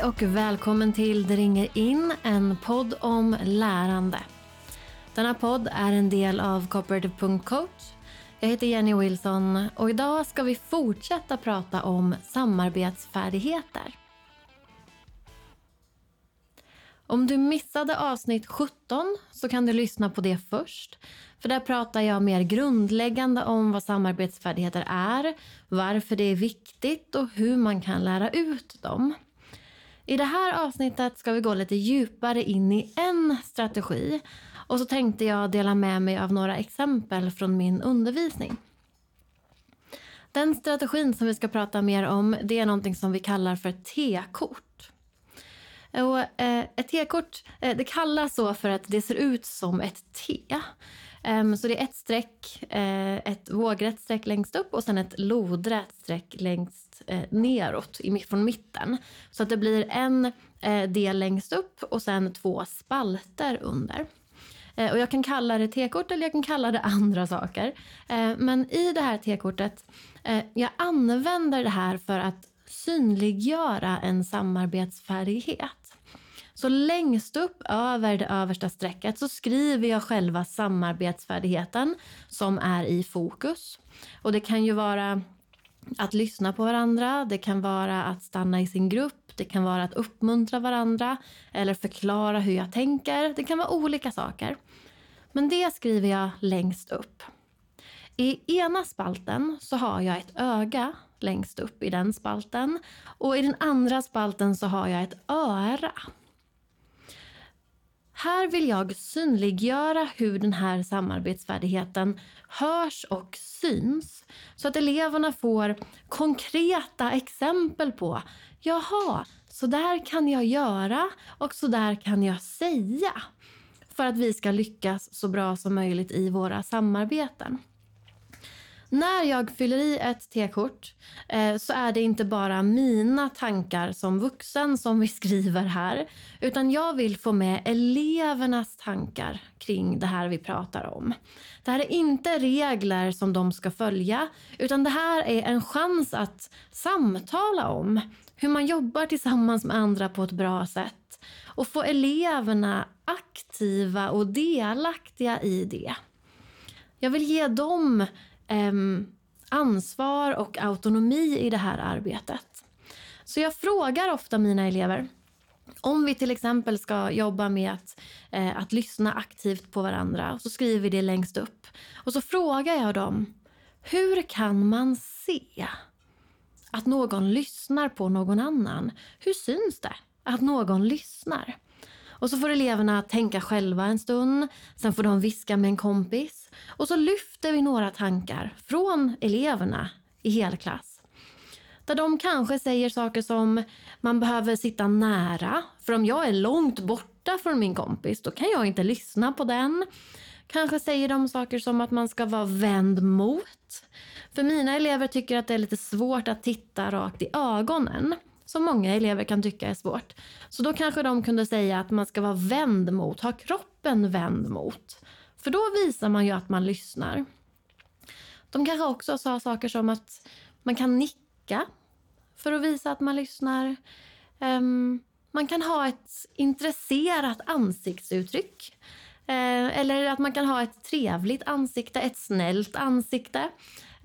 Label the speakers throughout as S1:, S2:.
S1: Hej och välkommen till Det ringer in, en podd om lärande. Denna podd är en del av Cooperative.coach. Jag heter Jenny Wilson och idag ska vi fortsätta prata om samarbetsfärdigheter. Om du missade avsnitt 17 så kan du lyssna på det först. För där pratar jag mer grundläggande om vad samarbetsfärdigheter är, varför det är viktigt och hur man kan lära ut dem. I det här avsnittet ska vi gå lite djupare in i en strategi och så tänkte jag dela med mig av några exempel från min undervisning. Den strategin som vi ska prata mer om det är någonting som vi kallar för T-kort. Och, eh, ett T-kort eh, det kallas så för att det ser ut som ett T. Ehm, så det är ett streck, eh, ett vågrätt streck längst upp och sen ett lodrätt streck längst eh, neråt i, från mitten. Så att det blir en eh, del längst upp och sen två spalter under. Eh, och jag kan kalla det T-kort eller jag kan kalla det andra saker. Eh, men i det här T-kortet, eh, jag använder det här för att synliggöra en samarbetsfärdighet. Så längst upp över det översta strecket så skriver jag själva samarbetsfärdigheten som är i fokus. Och det kan ju vara att lyssna på varandra, det kan vara att stanna i sin grupp, det kan vara att uppmuntra varandra eller förklara hur jag tänker. Det kan vara olika saker. Men det skriver jag längst upp. I ena spalten så har jag ett öga längst upp i den spalten och i den andra spalten så har jag ett öra. Här vill jag synliggöra hur den här samarbetsfärdigheten hörs och syns så att eleverna får konkreta exempel på jaha, så där kan jag göra och så där kan jag säga för att vi ska lyckas så bra som möjligt i våra samarbeten. När jag fyller i ett T-kort eh, så är det inte bara mina tankar som vuxen som vi skriver här, utan jag vill få med elevernas tankar kring det här vi pratar om. Det här är inte regler som de ska följa, utan det här är en chans att samtala om hur man jobbar tillsammans med andra på ett bra sätt och få eleverna aktiva och delaktiga i det. Jag vill ge dem eh, ansvar och autonomi i det här arbetet. Så jag frågar ofta mina elever om vi till exempel ska jobba med att, eh, att lyssna aktivt på varandra, så skriver vi det längst upp. Och så frågar jag dem, hur kan man se att någon lyssnar på någon annan? Hur syns det att någon lyssnar? Och så får eleverna tänka själva en stund, sen får de viska med en kompis och så lyfter vi några tankar från eleverna i helklass. Där de kanske säger saker som man behöver sitta nära, för om jag är långt borta från min kompis då kan jag inte lyssna på den. Kanske säger de saker som att man ska vara vänd mot. För mina elever tycker att det är lite svårt att titta rakt i ögonen som många elever kan tycka är svårt. Så då kanske de kunde säga att man ska vara vänd mot, ha kroppen vänd mot. För då visar man ju att man lyssnar. De kanske också sa saker som att man kan nicka för att visa att man lyssnar. Um, man kan ha ett intresserat ansiktsuttryck. Eh, eller att man kan ha ett trevligt ansikte, ett snällt ansikte.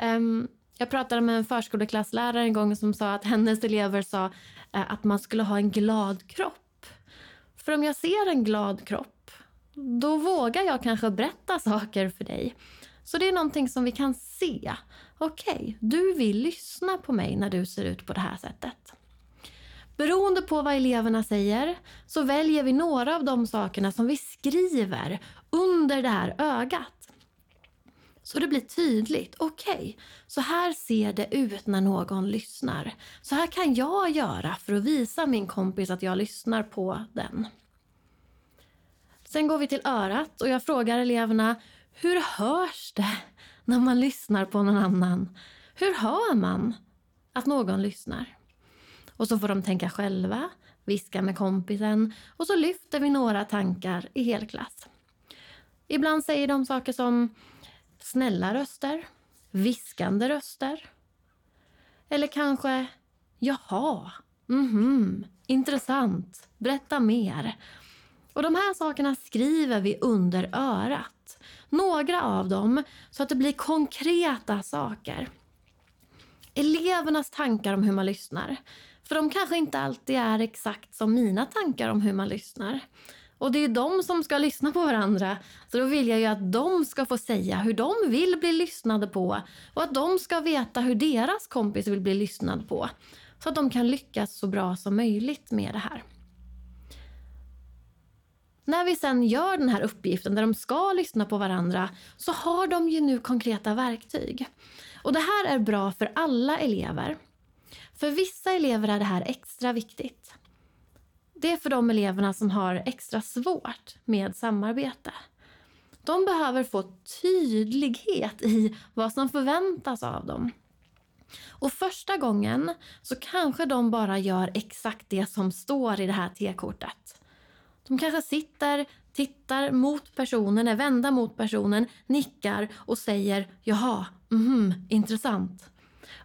S1: Um, jag pratade med en förskoleklasslärare en gång som sa att hennes elever sa eh, att man skulle ha en glad kropp. För om jag ser en glad kropp, då vågar jag kanske berätta saker för dig. Så det är någonting som vi kan se. Okej, okay, du vill lyssna på mig när du ser ut på det här sättet. Beroende på vad eleverna säger så väljer vi några av de sakerna som vi skriver under det här ögat. Så det blir tydligt. Okej, okay, så här ser det ut när någon lyssnar. Så här kan jag göra för att visa min kompis att jag lyssnar på den. Sen går vi till örat och jag frågar eleverna, hur hörs det när man lyssnar på någon annan? Hur hör man att någon lyssnar? Och så får de tänka själva, viska med kompisen och så lyfter vi några tankar i helklass. Ibland säger de saker som snälla röster, viskande röster. Eller kanske, jaha, Mhm, intressant. Berätta mer. Och De här sakerna skriver vi under örat. Några av dem så att det blir konkreta saker. Elevernas tankar om hur man lyssnar. För de kanske inte alltid är exakt som mina tankar om hur man lyssnar. Och det är de som ska lyssna på varandra. Så då vill jag ju att de ska få säga hur de vill bli lyssnade på. Och att de ska veta hur deras kompis vill bli lyssnad på. Så att de kan lyckas så bra som möjligt med det här. När vi sen gör den här uppgiften där de ska lyssna på varandra så har de ju nu konkreta verktyg. Och det här är bra för alla elever. För vissa elever är det här extra viktigt. Det är för de eleverna som har extra svårt med samarbete. De behöver få tydlighet i vad som förväntas av dem. Och första gången så kanske de bara gör exakt det som står i det här T-kortet. De kanske sitter, tittar mot personen, är vända mot personen, nickar och säger jaha, mhm, intressant.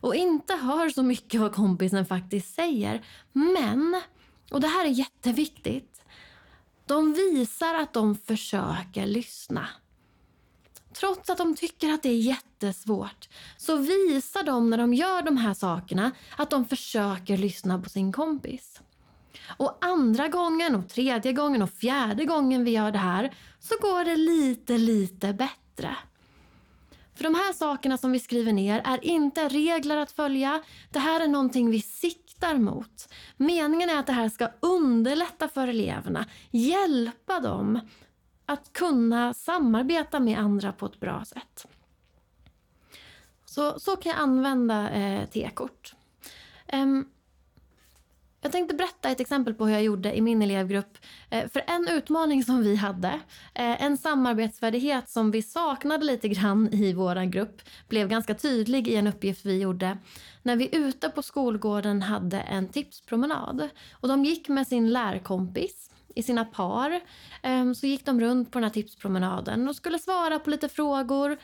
S1: Och inte hör så mycket vad kompisen faktiskt säger. Men, och det här är jätteviktigt, de visar att de försöker lyssna. Trots att de tycker att det är jättesvårt så visar de när de gör de här sakerna att de försöker lyssna på sin kompis. Och andra gången, och tredje gången och fjärde gången vi gör det här så går det lite, lite bättre. För de här sakerna som vi skriver ner är inte regler att följa. Det här är någonting vi siktar mot. Meningen är att det här ska underlätta för eleverna, hjälpa dem att kunna samarbeta med andra på ett bra sätt. Så, så kan jag använda eh, T-kort. Um, jag tänkte berätta ett exempel på hur jag gjorde i min elevgrupp. Eh, för en utmaning som vi hade, eh, en samarbetsfärdighet som vi saknade lite grann i vår grupp, blev ganska tydlig i en uppgift vi gjorde. När vi ute på skolgården hade en tipspromenad. Och de gick med sin lärkompis i sina par. Eh, så gick de runt på den här tipspromenaden och skulle svara på lite frågor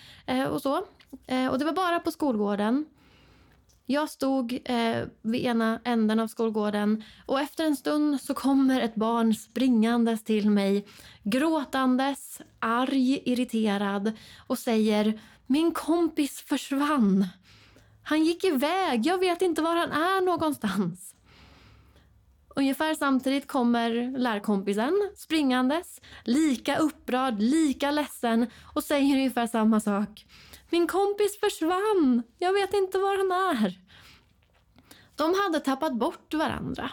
S1: och så. Och det var bara på skolgården. Jag stod eh, vid ena änden av skolgården och efter en stund så kommer ett barn springandes till mig gråtandes, arg, irriterad och säger Min kompis försvann. Han gick iväg, jag vet inte var han är någonstans. Ungefär samtidigt kommer lärkompisen springandes, lika upprörd, lika ledsen och säger ungefär samma sak. Min kompis försvann. Jag vet inte var han är. De hade tappat bort varandra.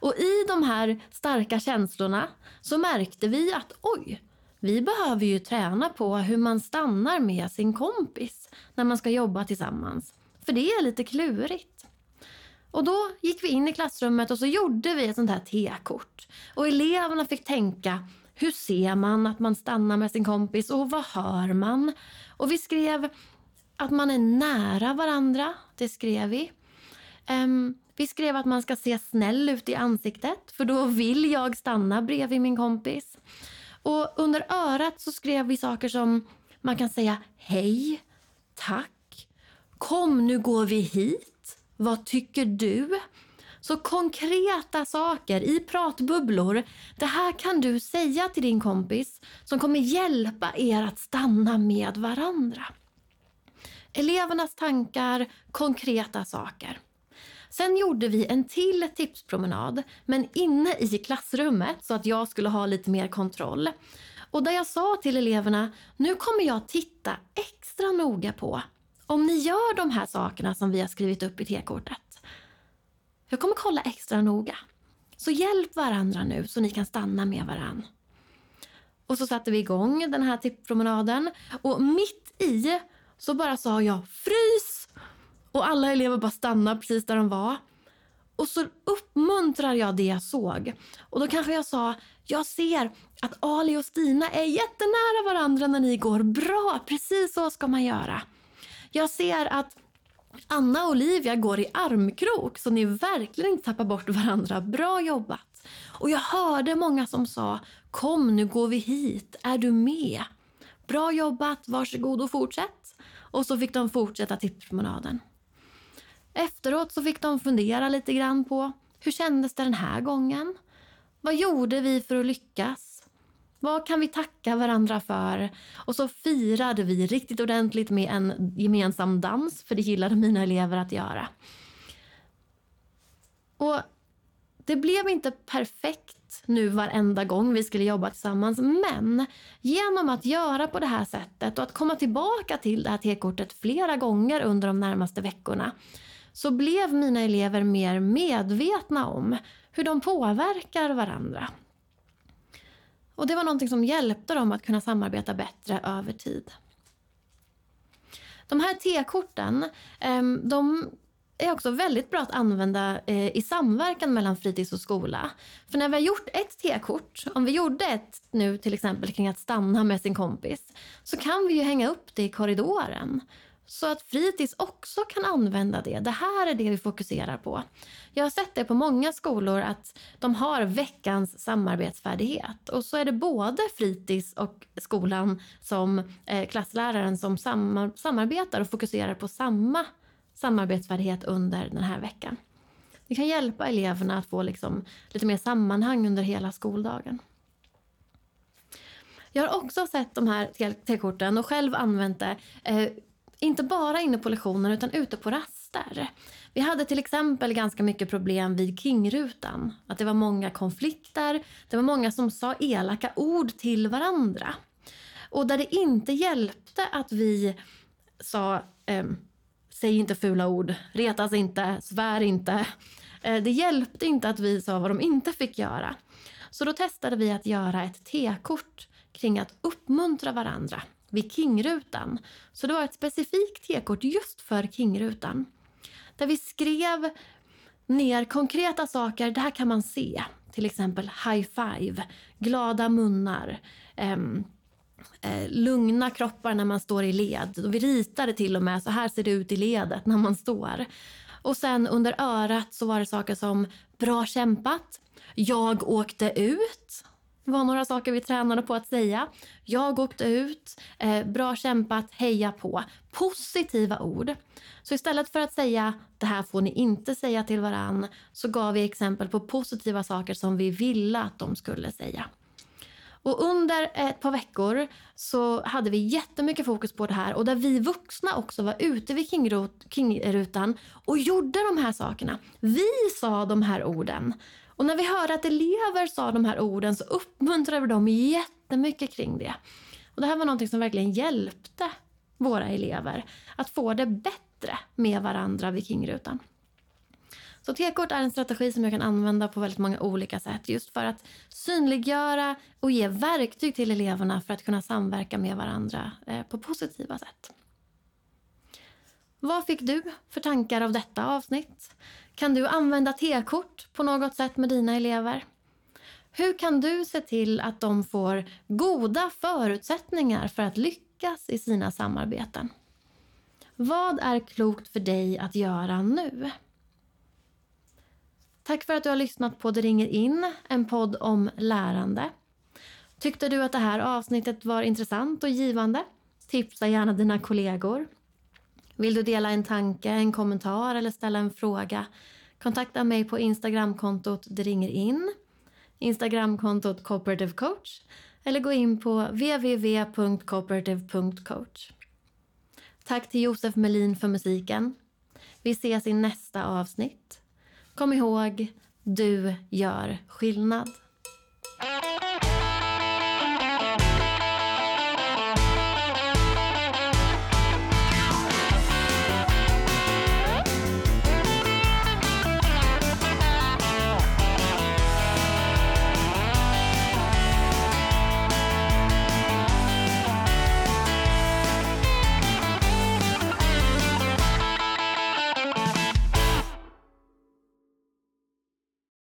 S1: Och i de här starka känslorna så märkte vi att oj, vi behöver ju träna på hur man stannar med sin kompis när man ska jobba tillsammans. För det är lite klurigt. Och då gick vi in i klassrummet och så gjorde vi ett sånt här T-kort. Och eleverna fick tänka, hur ser man att man stannar med sin kompis och vad hör man? Och vi skrev att man är nära varandra. Det skrev vi. Um, vi skrev att man ska se snäll ut i ansiktet för då vill jag stanna bredvid min kompis. Och under örat så skrev vi saker som man kan säga hej, tack, kom nu går vi hit, vad tycker du? Så konkreta saker i pratbubblor. Det här kan du säga till din kompis som kommer hjälpa er att stanna med varandra. Elevernas tankar, konkreta saker. Sen gjorde vi en till tipspromenad, men inne i klassrummet så att jag skulle ha lite mer kontroll. Och där jag sa till eleverna, nu kommer jag titta extra noga på om ni gör de här sakerna som vi har skrivit upp i T-kortet. Jag kommer kolla extra noga. Så hjälp varandra nu så ni kan stanna med varandra. Och så satte vi igång den här tipppromenaden. och mitt i så bara sa jag frys! Och alla elever bara stannade precis där de var. Och så uppmuntrar jag det jag såg. Och då kanske jag sa, jag ser att Ali och Stina är jättenära varandra när ni går. Bra, precis så ska man göra. Jag ser att Anna och Olivia går i armkrok så ni verkligen inte tappar bort varandra. Bra jobbat! Och jag hörde många som sa, kom nu går vi hit, är du med? Bra jobbat, varsågod och fortsätt. Och så fick de fortsätta tipspromenaden. Efteråt så fick de fundera lite grann på Hur kändes det den här gången? Vad gjorde vi för att lyckas? Vad kan vi tacka varandra för? Och så firade vi riktigt ordentligt med en gemensam dans, för det gillade mina elever att göra. Och det blev inte perfekt nu varenda gång vi skulle jobba tillsammans men genom att göra på det här sättet och att komma tillbaka till det här T-kortet flera gånger under de närmaste veckorna så blev mina elever mer medvetna om hur de påverkar varandra. Och Det var någonting som hjälpte dem att kunna samarbeta bättre över tid. De här T-korten ehm, de är också väldigt bra att använda eh, i samverkan mellan fritids och skola. För när vi har gjort ett T-kort, om vi gjorde ett nu till exempel kring att stanna med sin kompis, så kan vi ju hänga upp det i korridoren. Så att fritids också kan använda det. Det här är det vi fokuserar på. Jag har sett det på många skolor att de har veckans samarbetsfärdighet. Och så är det både fritids och skolan som eh, klassläraren som samarbetar och fokuserar på samma samarbetsfärdighet under den här veckan. Det kan hjälpa eleverna att få liksom lite mer sammanhang under hela skoldagen. Jag har också sett de här T-korten och själv använt det eh, inte bara inne på lektionen utan ute på raster. Vi hade till exempel ganska mycket problem vid Kingrutan. Att det var många konflikter, det var många som sa elaka ord till varandra. Och där det inte hjälpte att vi sa eh, säg inte fula ord, retas inte, svär inte. Eh, det hjälpte inte att vi sa vad de inte fick göra. Så då testade vi att göra ett T-kort kring att uppmuntra varandra vid Kingrutan. Så det var ett specifikt T-kort just för Kingrutan. Där vi skrev ner konkreta saker, det här kan man se. Till exempel high five, glada munnar, ehm, eh, lugna kroppar när man står i led. Och vi ritade till och med, så här ser det ut i ledet när man står. Och sen under örat så var det saker som bra kämpat, jag åkte ut. Det var några saker vi tränade på att säga. Jag åkte ut, eh, bra kämpat, heja på. Positiva ord. Så istället för att säga det här får ni inte säga till varann så gav vi exempel på positiva saker som vi ville att de skulle säga. Och under ett par veckor så hade vi jättemycket fokus på det här och där vi vuxna också var ute vid Kingrutan och gjorde de här sakerna. Vi sa de här orden. Och när vi hörde att elever sa de här orden så uppmuntrade vi dem jättemycket kring det. Och det här var något som verkligen hjälpte våra elever att få det bättre med varandra vid Kingrutan. Så T-kort är en strategi som jag kan använda på väldigt många olika sätt just för att synliggöra och ge verktyg till eleverna för att kunna samverka med varandra eh, på positiva sätt. Vad fick du för tankar av detta avsnitt? Kan du använda T-kort på något sätt med dina elever? Hur kan du se till att de får goda förutsättningar för att lyckas i sina samarbeten? Vad är klokt för dig att göra nu? Tack för att du har lyssnat på Det ringer in, en podd om lärande. Tyckte du att det här avsnittet var intressant och givande? Tipsa gärna dina kollegor. Vill du dela en tanke, en kommentar eller ställa en fråga? Kontakta mig på Instagramkontot Det ringer in, Instagramkontot Cooperative Coach eller gå in på www.cooperative.coach. Tack till Josef Melin för musiken. Vi ses i nästa avsnitt. Kom ihåg, du gör skillnad.